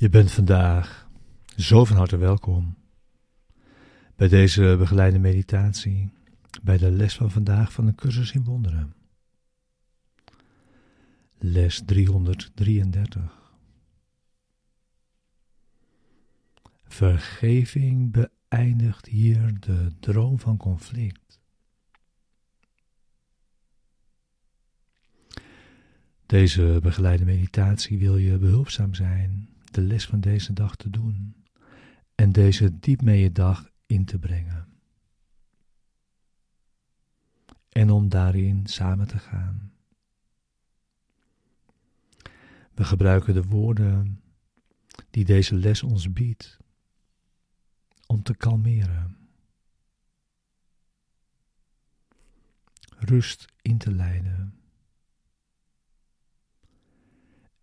Je bent vandaag zo van harte welkom bij deze begeleide meditatie, bij de les van vandaag van de cursus in wonderen. Les 333. Vergeving beëindigt hier de droom van conflict. Deze begeleide meditatie wil je behulpzaam zijn de les van deze dag te doen en deze diep mee je dag in te brengen. En om daarin samen te gaan. We gebruiken de woorden die deze les ons biedt om te kalmeren, rust in te leiden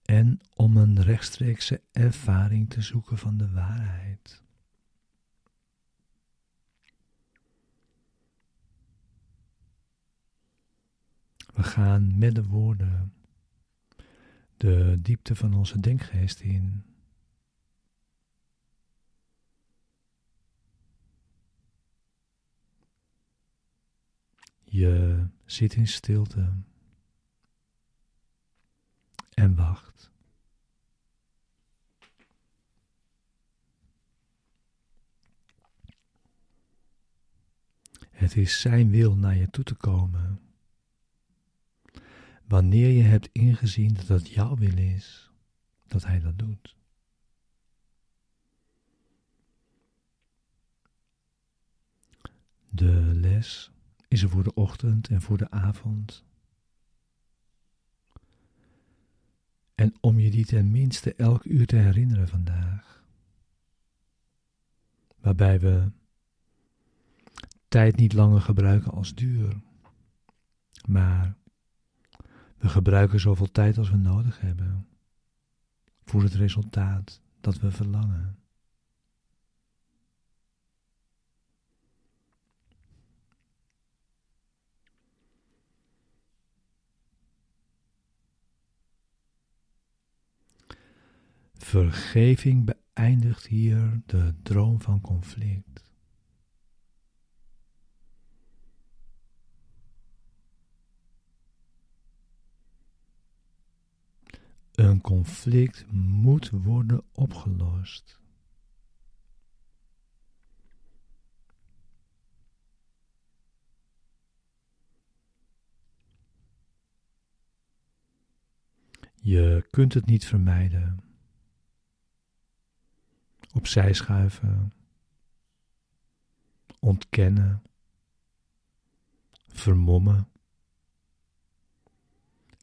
en om een rechtstreekse ervaring te zoeken van de waarheid. We gaan met de woorden de diepte van onze denkgeest in. Je zit in stilte en wacht. Het is Zijn wil naar je toe te komen. Wanneer je hebt ingezien dat het jouw wil is, dat Hij dat doet. De les is er voor de ochtend en voor de avond. En om je die tenminste elk uur te herinneren vandaag. Waarbij we tijd niet langer gebruiken als duur, maar we gebruiken zoveel tijd als we nodig hebben voor het resultaat dat we verlangen. Vergeving beëindigt hier de droom van conflict. Een conflict moet worden opgelost. Je kunt het niet vermijden opzij schuiven, ontkennen, vermommen,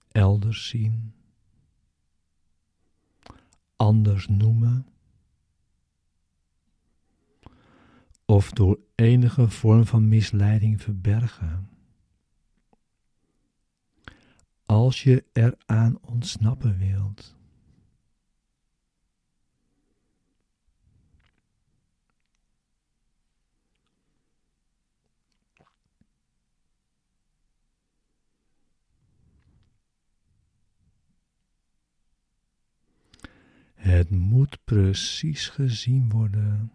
elders zien, anders noemen. Of door enige vorm van misleiding verbergen. Als je eraan ontsnappen wilt. Het moet precies gezien worden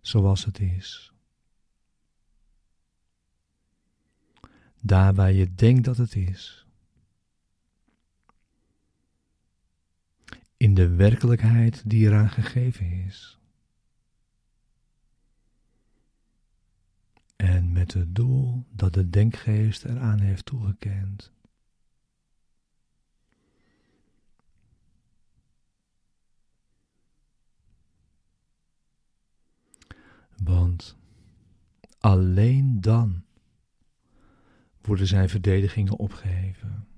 zoals het is. Daar waar je denkt dat het is. In de werkelijkheid die eraan gegeven is. En met het doel dat de denkgeest eraan heeft toegekend. Want alleen dan worden zijn verdedigingen opgeheven.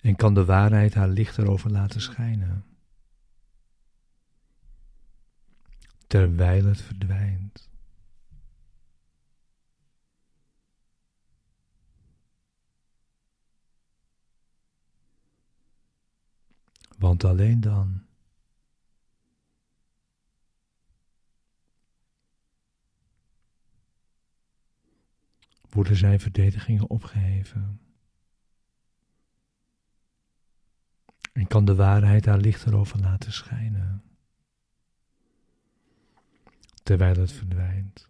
En kan de waarheid haar licht erover laten schijnen. Terwijl het verdwijnt. Want alleen dan worden zijn verdedigingen opgeheven. En kan de waarheid haar licht erover laten schijnen. Terwijl het verdwijnt.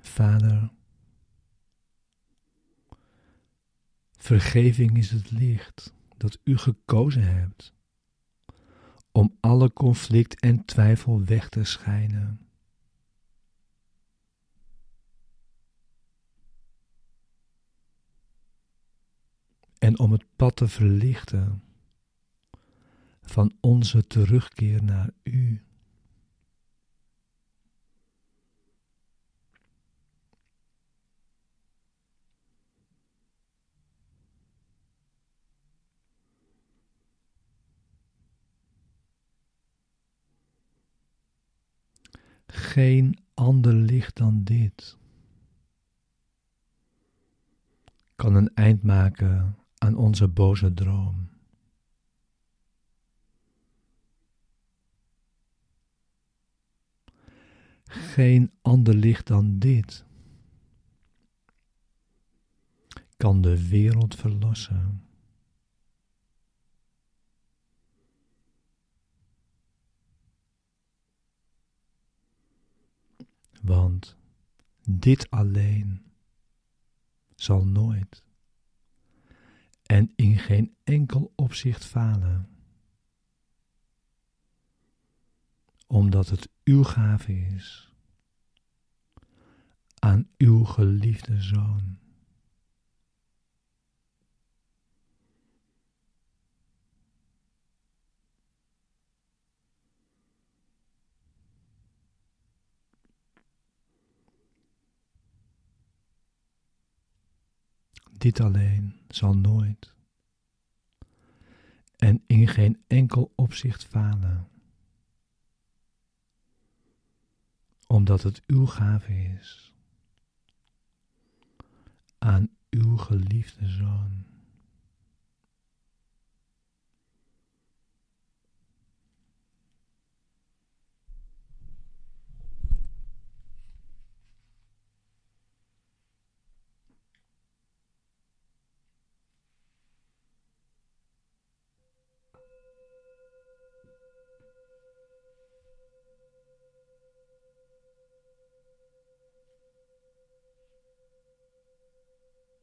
Vader, vergeving is het licht dat u gekozen hebt om alle conflict en twijfel weg te schijnen. En om het pad te verlichten van onze terugkeer naar u. geen ander licht dan dit kan een eind maken aan onze boze droom. Geen ander licht dan dit kan de wereld verlossen. Want dit alleen zal nooit en in geen enkel opzicht falen, omdat het uw gave is aan uw geliefde zoon. Dit alleen zal nooit en in geen enkel opzicht falen, omdat het uw gave is aan uw geliefde zoon.